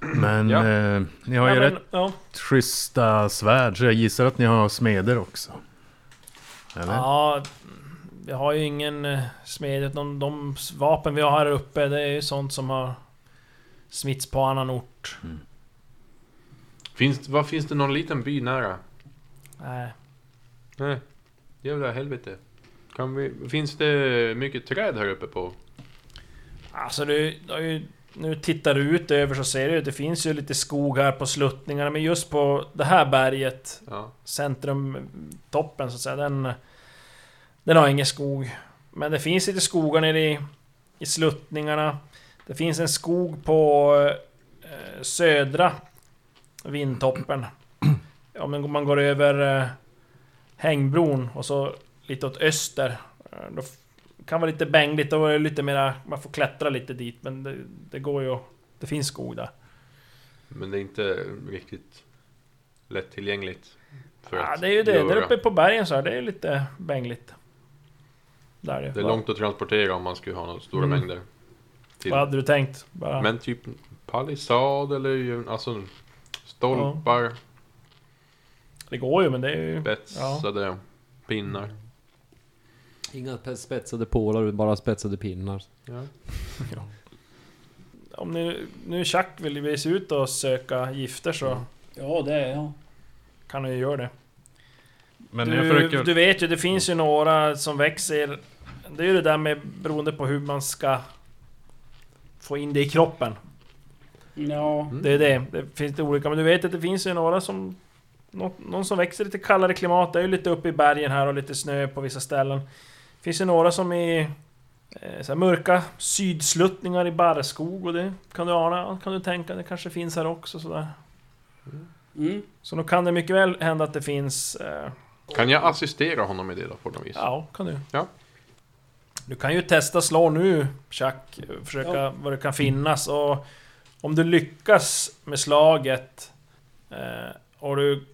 Men Ja. eh, ni har Ja, ju men, rätt ja, schyssta svärd så jag gissar att ni har smeder också. Eller? ja, vi har ju ingen eh, smed. De, de vapen vi har här uppe, det är ju sånt som har smitts på annan ort. Finns, vad finns det någon liten by nära? Nej. Nej. Jävla helvete. Kan vi, finns det mycket träd här uppe på? Alltså du, du har ju, nu tittar du ut över så ser du att det finns ju lite skog här på sluttningarna. Men just på det här berget, Ja. centrumtoppen så att säga, den... Den har ingen skog. Men det finns lite skogar nere i, i sluttningarna. Det finns en skog på eh, södra vindtoppen. Om man går över eh, hängbron och så lite åt öster. Eh, då kan vara lite bängligt, då är det lite mera... Man får klättra lite dit, men det, det går ju... Det finns skog där. Men det är inte riktigt lättillgängligt. För Ja, att det är ju det. göra. Där uppe på bergen så här, det är lite bängligt. Där är det. Det är långt att transportera om man skulle ha några stora Mm. mängder. Till. Vad hade du tänkt? Bara... Men typ palissad eller ju- alltså stolpar, Det går ju, men det är ju... spetsade pinnar. Inga pe- spetsade pålar, bara spetsade pinnar. Ja. Om nu, nu Chuck vill ge sig ut och söka gifter så Ja, det är jag. kan han ju göra det. Men jag Du, försöker... du vet ju, det finns ju några som växer... Det är ju det där med beroende på hur man ska få in det i kroppen. Ja. Mm. Det är det. Det finns det olika, men du vet att det finns ju några som... Någon, någon som växer i lite kallare klimat. Det är ju lite uppe i bergen här och lite snö på vissa ställen. Det finns ju några som i... Eh, så här mörka sydsluttningar i barrskog och det kan du ana, kan du tänka, det kanske finns här också sådär. Mm. Så då kan det mycket väl hända att det finns... Eh, Kan jag assistera honom i det då på något vis? ja, kan du. Ja. Du kan ju testa slå nu, Chuck. Försöka Ja. vad det kan finnas och... Om du lyckas med slaget eh, och du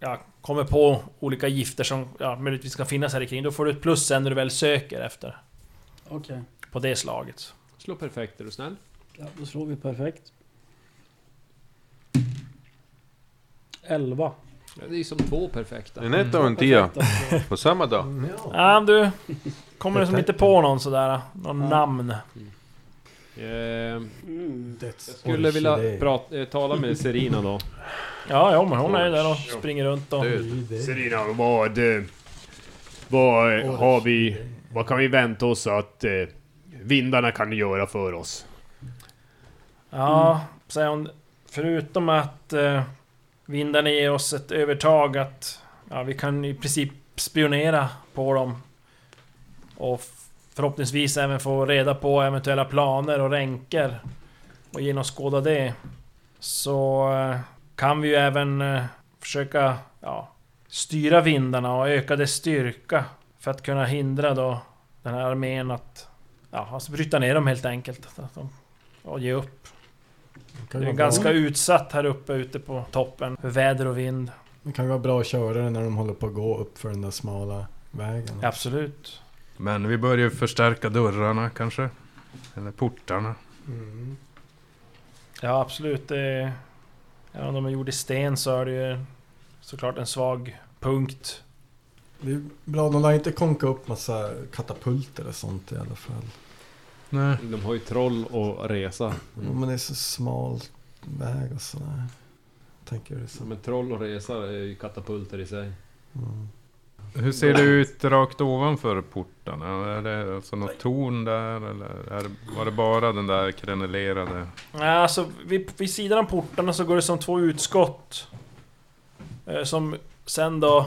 ja, kommer på olika gifter som ja, möjligtvis kan finnas här kring, då får du ett plus sen när du väl söker efter Okej. på det slaget. Slå perfekt, är du snäll? Ja, då slår vi perfekt. 11. Ja, det är som två perfekta. En etta och en tia på samma dag. Ja, du kommer som inte på någon sådär, någon Ja. namn. Ehm, Mm. jag skulle vilja prata, eh, tala med Serina då. Ja, ja, men hon är ju där och springer runt och... Serina, vad... eh, Vad eh, har vi... Vad kan vi vänta oss att eh, vindarna kan göra för oss? Ja, säger hon. Förutom att eh, vindarna ger oss ett övertag att ja, vi kan i princip spionera på dem. Och förhoppningsvis även få reda på eventuella planer och ränker. Och genomskåda det. Så eh, kan vi ju även eh, försöka ja, styra vindarna och öka dess styrka. För att kunna hindra då den här armén att... Ja, alltså bryta ner dem helt enkelt. Att de, och ge upp. kan Det ju är vara ganska bra. utsatt här uppe ute på toppen. För väder och vind. Det kan vara bra att köra det när de håller på att gå upp för den där smala vägen. Absolut. Men vi börjar ju förstärka dörrarna kanske. Eller portarna. Mm. Ja, absolut. Det är, även om de är gjorda i sten så är det ju såklart en svag punkt. Det är bra, de lär inte konka upp massa katapulter och sånt i alla fall. Nej. De har ju troll och resa. Mm. Men det är så smal väg och sådär. Tänker du så. Men troll och resa är ju katapulter i sig. Mm. Hur ser det ut rakt ovanför portarna? Är det alltså något torn där eller är det, var det bara den där krenelerade? Nej, alltså vid, vid sidan av portarna så går det som två utskott. Eh, som sen då...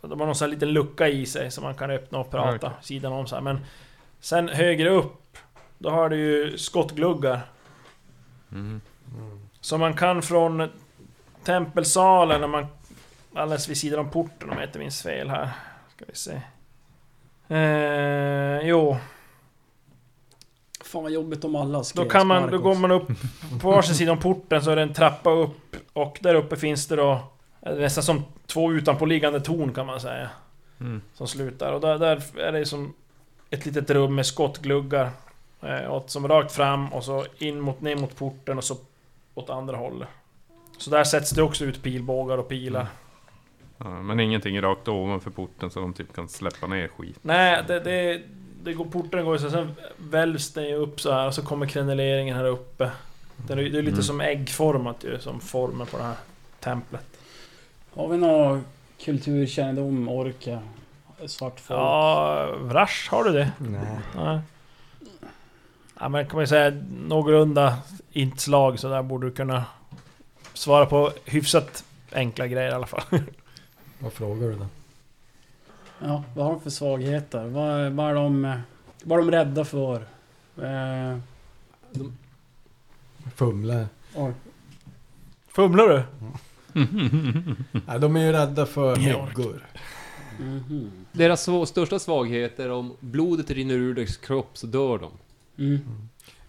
De har någon sån här liten lucka i sig som man kan öppna och prata Okej. sidan om så här. Men sen högre upp, då har du ju skottgluggar. Mm. Så man kan från tempelsalen, när man... Alldeles vid sidan om porten om jag inte minns fel här. Ska vi se. Eh, jo, Fan vad jobbigt om alla då skrek kan man... Då går man upp på varsin sida om porten så är det en trappa upp. Och där uppe finns det då... eh, Nästan som två utanpåliggande torn kan man säga. Mm. Som slutar. Och där, där är det som ett litet rum med skottgluggar. Eh, och som rakt fram och så in mot, ner mot porten och så åt andra hållet. Så där sätts det också ut pilbågar och pilar. Ja, men ingenting rakt ovanför porten så de typ kan släppa ner skit. Nej, det, det, det går, porten går ju så sen välvs den ju upp så här och så kommer kreneleringen här uppe. Det är, det är lite Mm. som äggformat ju, som formen på det här templet. Har vi någon kulturkännedom, orka? Svart folk? Ja, Vrash, har du det? Nej. Nej. Ja, men kan man ju säga någorlunda inslag så där borde du kunna svara på hyfsat enkla grejer i alla fall. Vad frågar du då? Ja, vad har de för svagheter? Vad, vad, är, de, vad är de rädda för? Eh, Fumlar. oj. Fumlar du? Nej, de är ju rädda för Ja. häggor. Mhm. Deras sv- största svaghet är om blodet rinner ur deras kropp så dör de. Mm.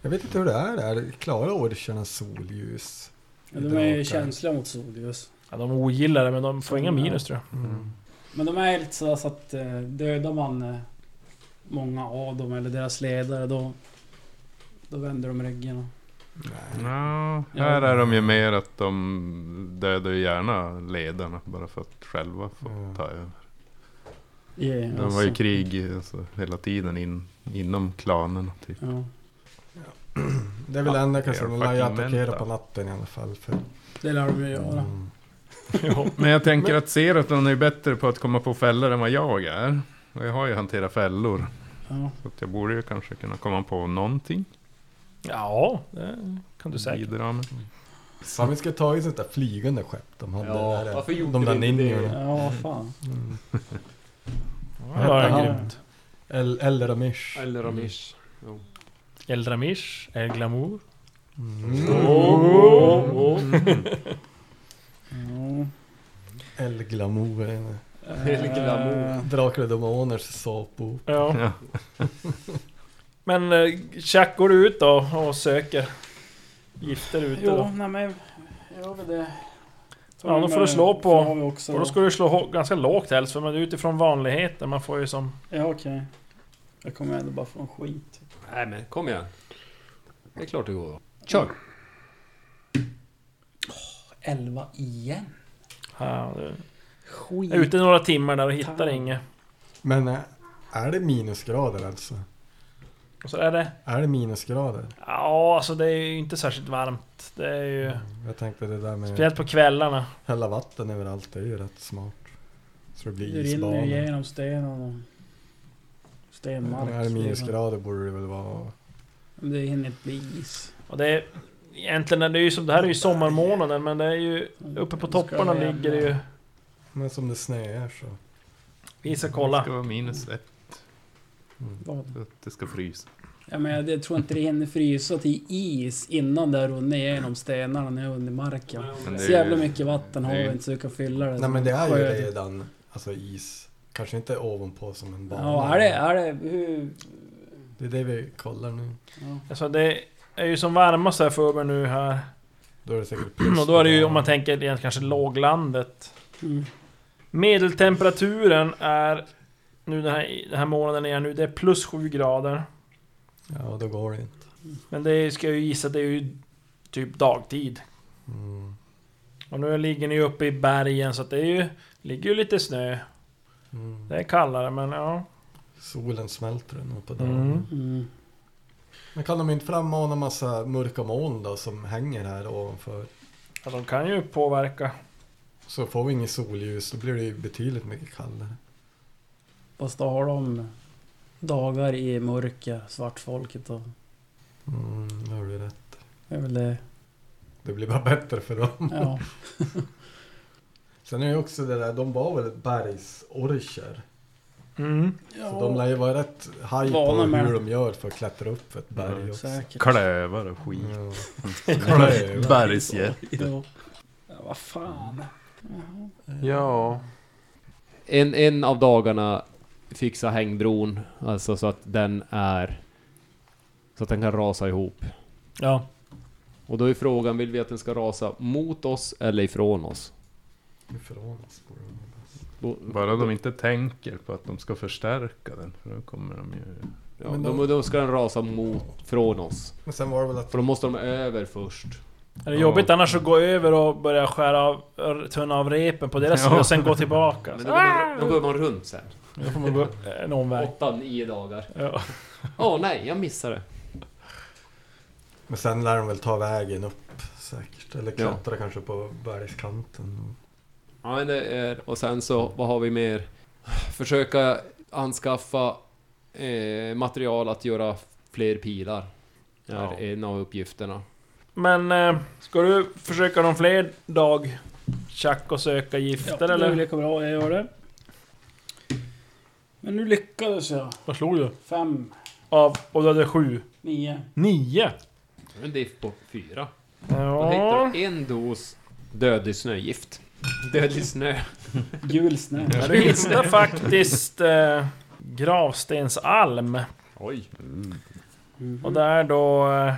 Jag vet inte hur det är där. Klarar orcherna solljus? Ja, de är ju känsliga mot solljus. Ja, de ogillar det men de får inga minus tror jag. Mm. Men de är lite sådär så att eh, dödar man eh, många av dem eller deras ledare då, då vänder de ryggen. och- Nej. Ja, här är de ju mer att de dödar ju gärna ledarna bara för att själva få Ja. ta över. Yeah, De var ju i krig alltså, hela tiden in, inom klanerna typ. Ja, Det är väl Ja, enda kanske. det De lär ju attackera på natten i alla fall. För, det lär de ju göra. mm. Men jag tänker att Seratlon är bättre på att komma på fällor än vad jag är. Och jag har ju hanterat fällor. Ja. Så att jag borde ju kanske kunna komma på någonting. Ja, det kan du säkert. Bidra med. Fan, vi ska ta ett sånt där flygande skepp de hade Ja, där. varför gjorde de där vi inte det? ninjorna. Ja, vad fan. Mm. Ja, det var Ja. grymt. El, El Ramish. Eller Ramish. Jo. El Ramish, El Glamour. Mm. Ja. El Glamour. är det. Eh, glamour. Drakar och Demoners såpbok. Ja. Ja. Men eh, Chuck, går du ut då och söker gifter ute Jo, då? nej men... Gör vi det. Ja, då får du slå på- Och då ska du slå ganska lågt helst, för man är utifrån vanligheten. Man får ju som... Ja, okej. Jag kommer ändå bara från skit. Nej men kom igen. Det är klart det går. Kör! 11 igen. Ja, du Skit. är ute några timmar där och hittar inget. Men äh, är det minusgrader alltså? Och så är det... Är det minusgrader? Ja, alltså det är ju inte särskilt varmt. Det är ju... Jag tänkte det där med Speciellt på kvällarna. hälla vatten överallt, det är ju rätt smart. Så det Det blir rinner ju isbanor. igenom stenen och... Stenmark. Är det minusgrader borde det väl vara... Men det hinner inte bli is. Och det är... Egentligen är det ju som... Det här är ju sommarmånaden, men det är ju... Uppe på Det topparna ligger det ju... Men som det snöar så... Vi ska Det kolla. ska vara minus ett Vad? för att det ska frysa. Ja, men jag, tror inte det hinner frysa till is innan det har runnit igenom stenarna ner under marken. Det Så jävla mycket vatten har det vi inte så vi kan fylla det. Nej men det är ju redan alltså is. Kanske inte ovanpå som en bana. Ja, är det... Är det hur... Det är det vi kollar nu. Ja. Alltså det är ju som varmast här för mig nu här. Då är det säkert plus Och då är det ju om man tänker rent kanske låglandet. Mm. Medeltemperaturen är nu den här, den här månaden är nu, det är plus 7 grader. Ja, då går det inte. Men det ska jag ju gissa, det är ju typ dagtid. Mm. Och nu ligger ni uppe i bergen så att det är ju, ligger ju lite snö. Mm. Det är kallare men ja. Solen smälter nog på dagen. Mm. Men kan de inte frammana massa mörka moln då som hänger här ovanför? ja de kan ju påverka. Så får vi inget solljus, då blir det ju betydligt mycket kallare. Fast då har de dagar i mörker, svartfolket och... Mm, det har du rätt. Det är väl det. Det blir bara bättre för dem. Ja. Sen är det ju också det där, de var väl bergsorcher? Mm. Så de lär ju vara rätt haj på med hur de gör för att klättra upp för ett berg också. Säkert. Klövar och skit. Ja. Bergsjätt. Ja. ja, vad fan. Ja. En, en av dagarna fixa hängbron, alltså så att den är... Så att den kan rasa ihop. Ja. Och då är frågan, vill vi att den ska rasa mot oss eller ifrån oss? Ifrån oss Bara de inte tänker på att de ska förstärka den. För då kommer de ju... ja, Men då, de- då ska den rasa mot, från oss. Men sen var det väl att För då måste de över först. Är det jobbigt annars att gå över och börja skära av, tunna av repen på deras sida och sen gå tillbaka? Men då går, man, då går man runt sen. Då får man gå en omväg. Åtta, nio dagar. Ja. Åh nej, jag missade. Men sen lär de väl ta vägen upp säkert. Eller klättra kanske på bergskanten. Ja, men det är... Och sen så, vad har vi mer? Försöka anskaffa eh, material att göra fler pilar. Det är Ja. en av uppgifterna. Men eh, ska du försöka någon fler dag tjack och söka Ja, gifter det är väl eller? lika bra, jag gör det. Men nu lyckades jag. Vad slog du? Fem, Av, och du hade sju? nio. Nio? En diff på fyra. Då hittar Ja. du en dos dödlig snögift. Dödlig snö. Gul snö. Hittar faktiskt eh, gravstensalm. Oj. Mhm. Och det är då eh,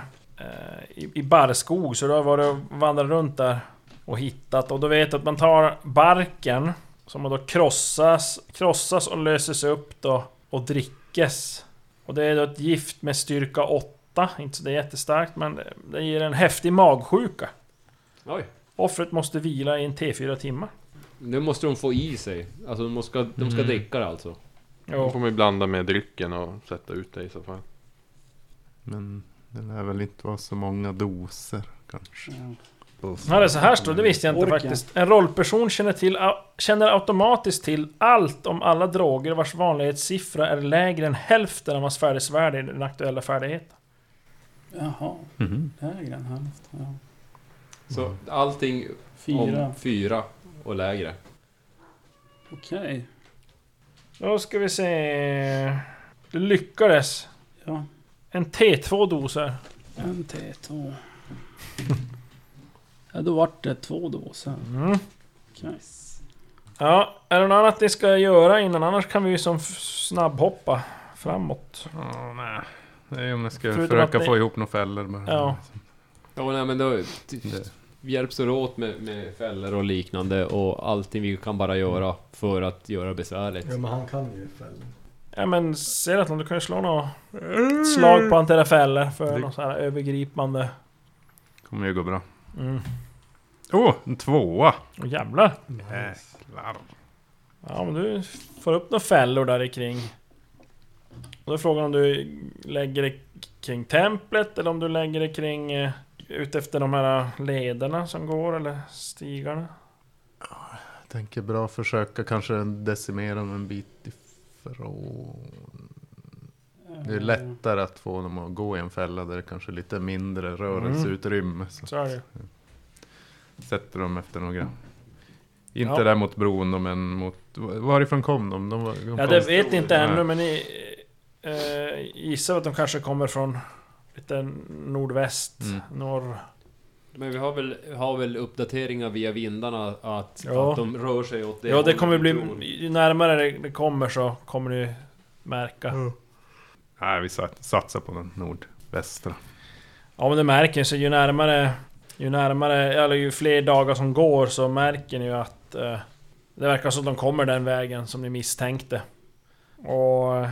i, i barrskog, så har varit och vandrat runt där och hittat. Och då vet du att man tar barken som då krossas, krossas och löses upp då och drickes. Och det är då ett gift med styrka 8, inte så det är jättestarkt men det- det ger en häftig magsjuka. Oj. Offret måste vila i en T4 timmar. Nu måste de få i sig. Alltså de ska, de ska Mm. dricka det alltså. Då får man ju blanda med drycken och sätta ut det i så fall. Men det lär väl inte vara så många doser kanske. Ja. Ja, det är så här står det, visste jag inte Orken. faktiskt. En rollperson känner, till, känner automatiskt till allt om alla droger vars vanlighetssiffra är lägre än hälften av hans färdighetsvärde i den aktuella färdigheten. Jaha, Mhm. lägre än hälften. Ja. Så allting Fyra. om fyra och lägre. Okej. Då ska vi se... Du lyckades. Ja, En T2 doser. en T2. Ja, då vart det två doser. Mm. Okej. Ja, är det något annat ni ska göra innan? Annars kan vi ju som f- snabbhoppa framåt. Ja, nej. Det är om jag ska Förutom försöka ni- få ihop några fällor bara. Ja. Ja nej men då Det- hjälps vi åt med, med fällor och liknande och allting vi kan bara göra för att göra besvärligt. Ja men han kan ju fälla. Ja men ser att du kan ju slå något slag på antirafäller för Det- något så här övergripande... kommer ju gå bra. Mm. Åh, en tvåa! Åh jävlar! Jäklar. Ja men du får upp några fällor där i kring. Och då är frågan om du lägger det kring templet eller om du lägger det kring... Eh, ut efter de här lederna som går eller stigarna. Jag tänker bra försöka kanske decimera dem en bit ifrån. Det är lättare att få dem att gå i en fälla där det kanske är lite mindre rörelseutrymme. Så Så är det sätter de efter några. Inte Ja. där mot bron då, men mot... Varifrån kom de? de, var, de Ja det vet ni inte ännu men ni eh, gissar att de kanske kommer från lite nordväst, Mm. norr. Men vi har väl, har väl uppdateringar via vindarna att, Ja. att de rör sig åt det Ja det kommer bli... Ju närmare det, kommer så kommer ni märka. Nej, vi sat- satsar på den nordvästra. Ja men det märker sig ju närmare ju närmare, eller ju fler dagar som går så märker ni ju att eh, det verkar som att de kommer den vägen som ni misstänkte. Och... eh,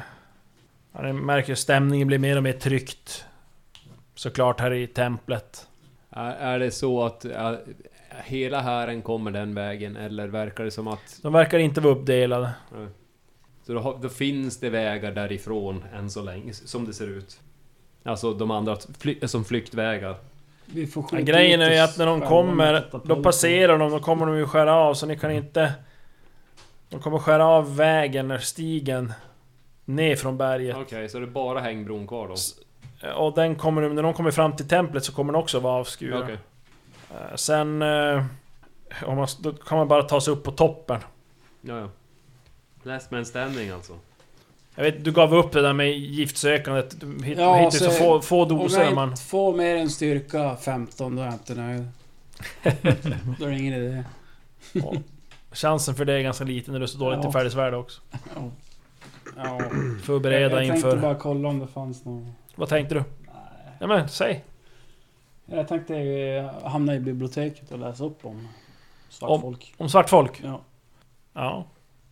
Ja, ni märker att stämningen blir mer och mer tryckt. Såklart här i templet. Är, är det så att äh, hela hären kommer den vägen, eller verkar det som att... De verkar inte vara uppdelade. Så då, då finns det vägar därifrån än så länge, som det ser ut. Alltså de andra fly, som flyktvägar. Vi får Ja, grejen är ju att när de kommer, då passerar de, då kommer de ju skära av så ni kan inte... De kommer skära av vägen, eller stigen, ner från berget. Okej, så det är bara hängbron kvar då? Och den kommer, när de kommer fram till templet så kommer den också vara avskuren. Okej. Eh, Sen... eh, Om man, då kan man bara ta sig upp på toppen. Ja, ja. Last man standing alltså. Jag vet, du gav upp det där med giftsökandet. Du hitt, Ja, hittar så så- få, få Om doser jag när man... inte får mer än styrka 15 då är jag inte nöjd. då är det ingen idé. Ja. Chansen för det är ganska liten när du är så dåligt Ja. i färdighetsvärde också. Ja. Ja. Förbereda jag, jag inför... tänkte bara kolla om det fanns något. Vad tänkte du? Ja men, säg. Jag tänkte eh, hamna i biblioteket och läsa upp om svart Om- folk. Om svart folk? Ja. Ja.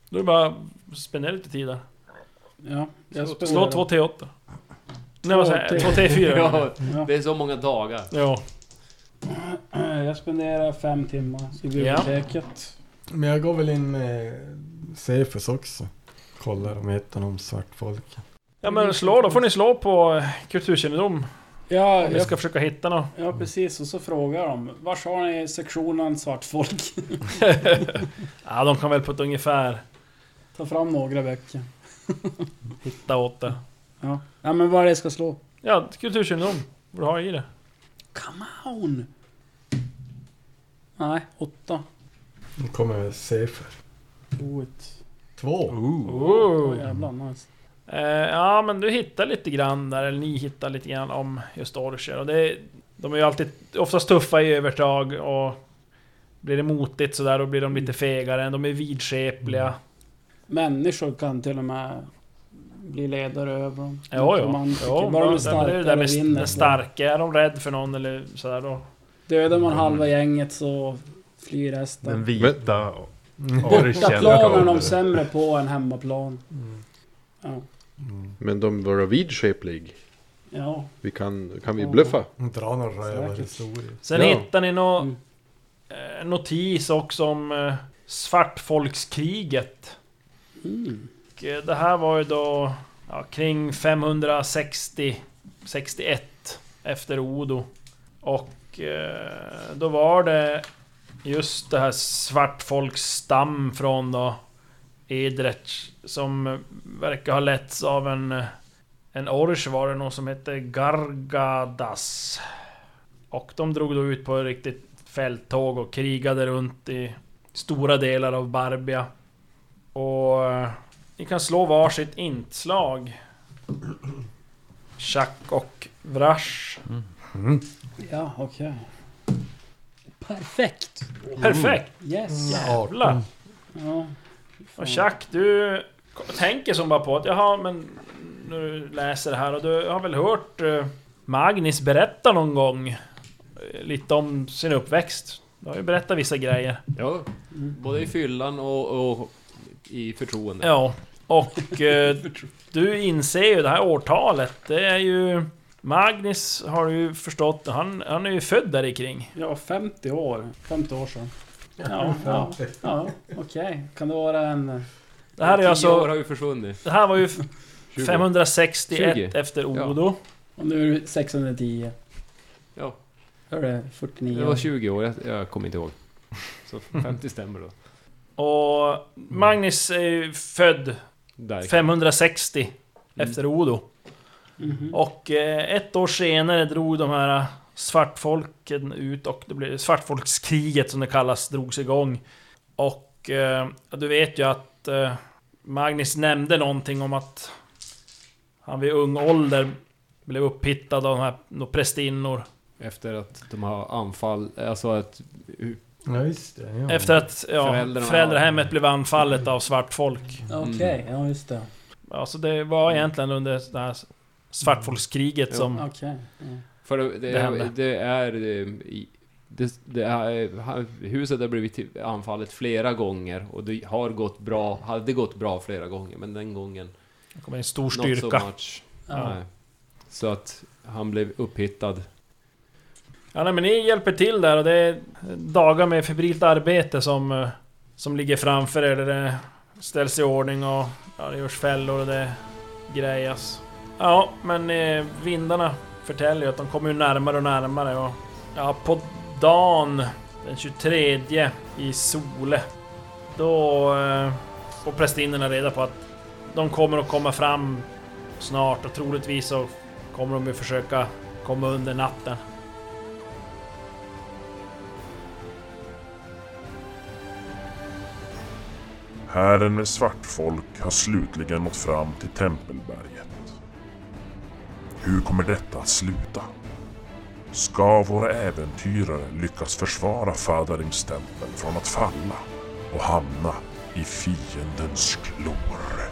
Då är det bara att spendera lite tid där. Ja, jag Slå, spenderar- slå två T8. Nej vad säger jag? Två T4. ja, Ja. det är så många dagar. Ja. Jag spenderar fem timmar i biblioteket. Men jag går väl in med Cephus också. Kollar om jag hittar någon svart folk. Ja men slå då, får ni slå på eh, kulturkännedom. Ja, Om ni jag, ska försöka hitta något. ja, precis. Och så frågar de. Var har ni sektionen svart folk? Ja de kan väl på ett ungefär Ta fram några böcker. hitta åt det. Ja. ja, men vad är det jag ska slå? Ja, kulturkännedom. Vad du har i det. Come on! Nej, åtta. Nu kommer. Oh, ett. Två. Oh, jävlar, nice. Eh, ja men du hittar lite grann där, eller ni hittar lite grann om just orcher. Och det, de är ju alltid oftast tuffa i övertag och blir det motigt sådär då blir de lite fegare. De är vidskepliga. Människor kan till och med bli ledare över dem. Jo, jo. Romantiker. jo Bara de är men det är det där med vinner. starka. Är de rädd för någon eller sådär då? Dödar man halva gänget så flyr resten. Den vita Bortaplanen är de sämre på än hemmaplan. Ja. Men de var vidskeplig. ja. Vi kan, kan vi bluffa? Dra någon Säkert. rövarhistoria. Sen Ja. hittar ni nå Mm. eh, notis också om eh, svartfolkskriget. Mm. Och, eh, det här var ju då ja, kring 560 61 efter Odo. Och då var det just det här svartfolksstam från då Edrech som verkar ha letts av en en orch var det någon som hette Gargadas. Och de drog då ut på ett riktigt fälttåg och krigade runt i stora delar av Barbia. Och eh, ni kan slå varsitt intslag. Chack och Vrash. Ja, okej. Perfekt! Perfekt! Yes! Jävlar! Ja. Och Chack, du tänker som bara på att jaha, men du läser det här och du har väl hört eh, Magnus berätta någon gång eh, lite om sin uppväxt. Du har ju berättat vissa grejer. Ja, både i fyllan och, och i förtroende. Ja, och eh, du inser ju det här årtalet. Det är ju... Magnus har du ju förstått, han, han är ju född där kring. Ja, 50 år. 50 år sedan. Ja, ja, ja okej. Kan det vara en... Det här är alltså... år har ju försvunnit. Det här var ju f- 20. 561 20. efter Ja. Odo. Och nu är det 610. Ja, är det 49 det var år. 20 år, jag, jag kommer inte ihåg. Så 50 stämmer då. Och Magnus är ju född Där. 560 efter Odo. Mhm. Och eh, ett år senare drog de här svartfolken ut och det blev svartfolkskriget som det kallas, drogs igång. Och eh, du vet ju att eh, Magnus nämnde någonting om att han vid ung ålder blev upphittad av de här några prästinnor. Efter att de har anfall, alltså att... Ja, just det. Ja. Efter att ja, Föräldrarna- föräldrahemmet blev anfallet av svartfolk. Okej, ja just det. Ja, så det var egentligen under det här svartfolkskriget Ja. som... Okej. ja. För det, det, Det hände. det är... eh, det, det är, ha- huset har blivit anfallet flera gånger och det har gått bra, hade gått bra flera gånger men den gången Det kommer en stor not so styrka. much. Ja. Nej. Så att han blev upphittad. Ja, nej, men ni hjälper till där och det är dagar med febrilt arbete som, eh, som ligger framför er. Där det ställs i ordning och ja, det görs fällor och det grejas. Ja, men eh, vindarna förtäljer ju att de kommer ju närmare och närmare och ja, på dagen den 23 i Sole då eh, får prästinnorna reda på att de kommer att komma fram snart och troligtvis så kommer de ju försöka komma under natten. Hären med svartfolk har slutligen nått fram till Tempelberget. Hur kommer detta att sluta? Ska våra äventyrare lyckas försvara Fadarings tempel från att falla och hamna i fiendens klor?